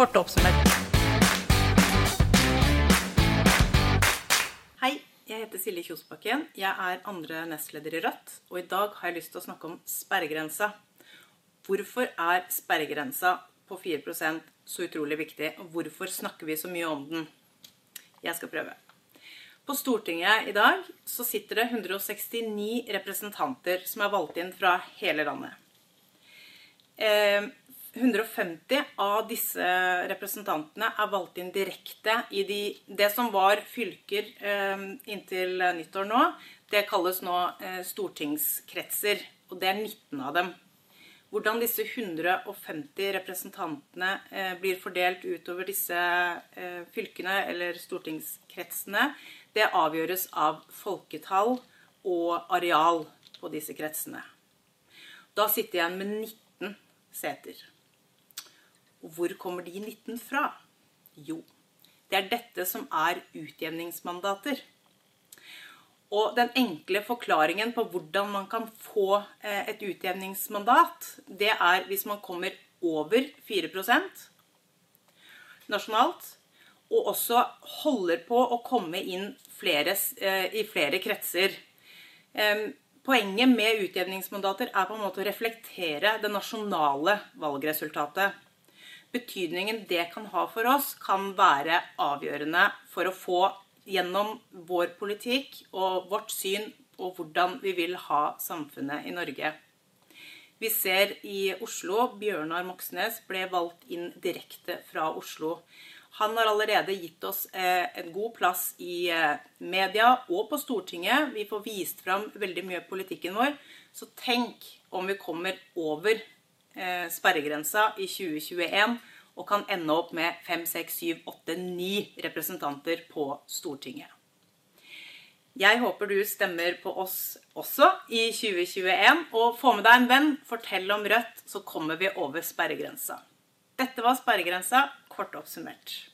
Kort oppsummert. Hei, jeg heter Silje Kjosbakken. Jeg er andre nestleder i Rødt. Og i dag har jeg lyst til å snakke om sperregrensa. Hvorfor er sperregrensa på 4% så utrolig viktig, og hvorfor snakker vi så mye om den? Jeg skal prøve. På Stortinget i dag så sitter det 169 representanter som er valgt inn fra hele landet. Eh, 150 av disse representantene er valgt inn direkte i de, det som var fylker eh, inntil nyttår nå. Det kalles nå eh, stortingskretser, og det er 19 av dem. Hvordan disse 150 representantene eh, blir fordelt utover disse eh, fylkene eller stortingskretsene, det avgjøres av folketall og areal på disse kretsene. Da sitter jeg igjen med 19 seter. Og hvor kommer de 19 fra? Jo, det er dette som er utjevningsmandater. Og den enkle forklaringen på hvordan man kan få eh, et utjevningsmandat, det er hvis man kommer over 4% nasjonalt, og også holder på å komme inn flere, eh, i flere kretser. Poenget med utjevningsmandater er på en måte å reflektere det nasjonale valgresultatet betydningen det kan ha for oss, kan være avgjørende for å få gjennom vår politikk og vårt syn på hvordan vi vil ha samfunnet i Norge. Vi ser i Oslo Bjørnar Moxnes ble valgt inn direkte fra Oslo. Han har allerede gitt oss eh, en god plass i eh, media og på Stortinget. Vi får vist fram veldig mye av politikken vår. Så tenk om vi kommer over sperregrensa i 2021 og kan ende opp med 5, 6, 7, 8, 9 representanter på Stortinget. Jeg håper du stemmer på oss også i 2021. Og få med deg en venn, fortell om Rødt, så kommer vi over sperregrensa. Dette var sperregrensa, kort oppsummert.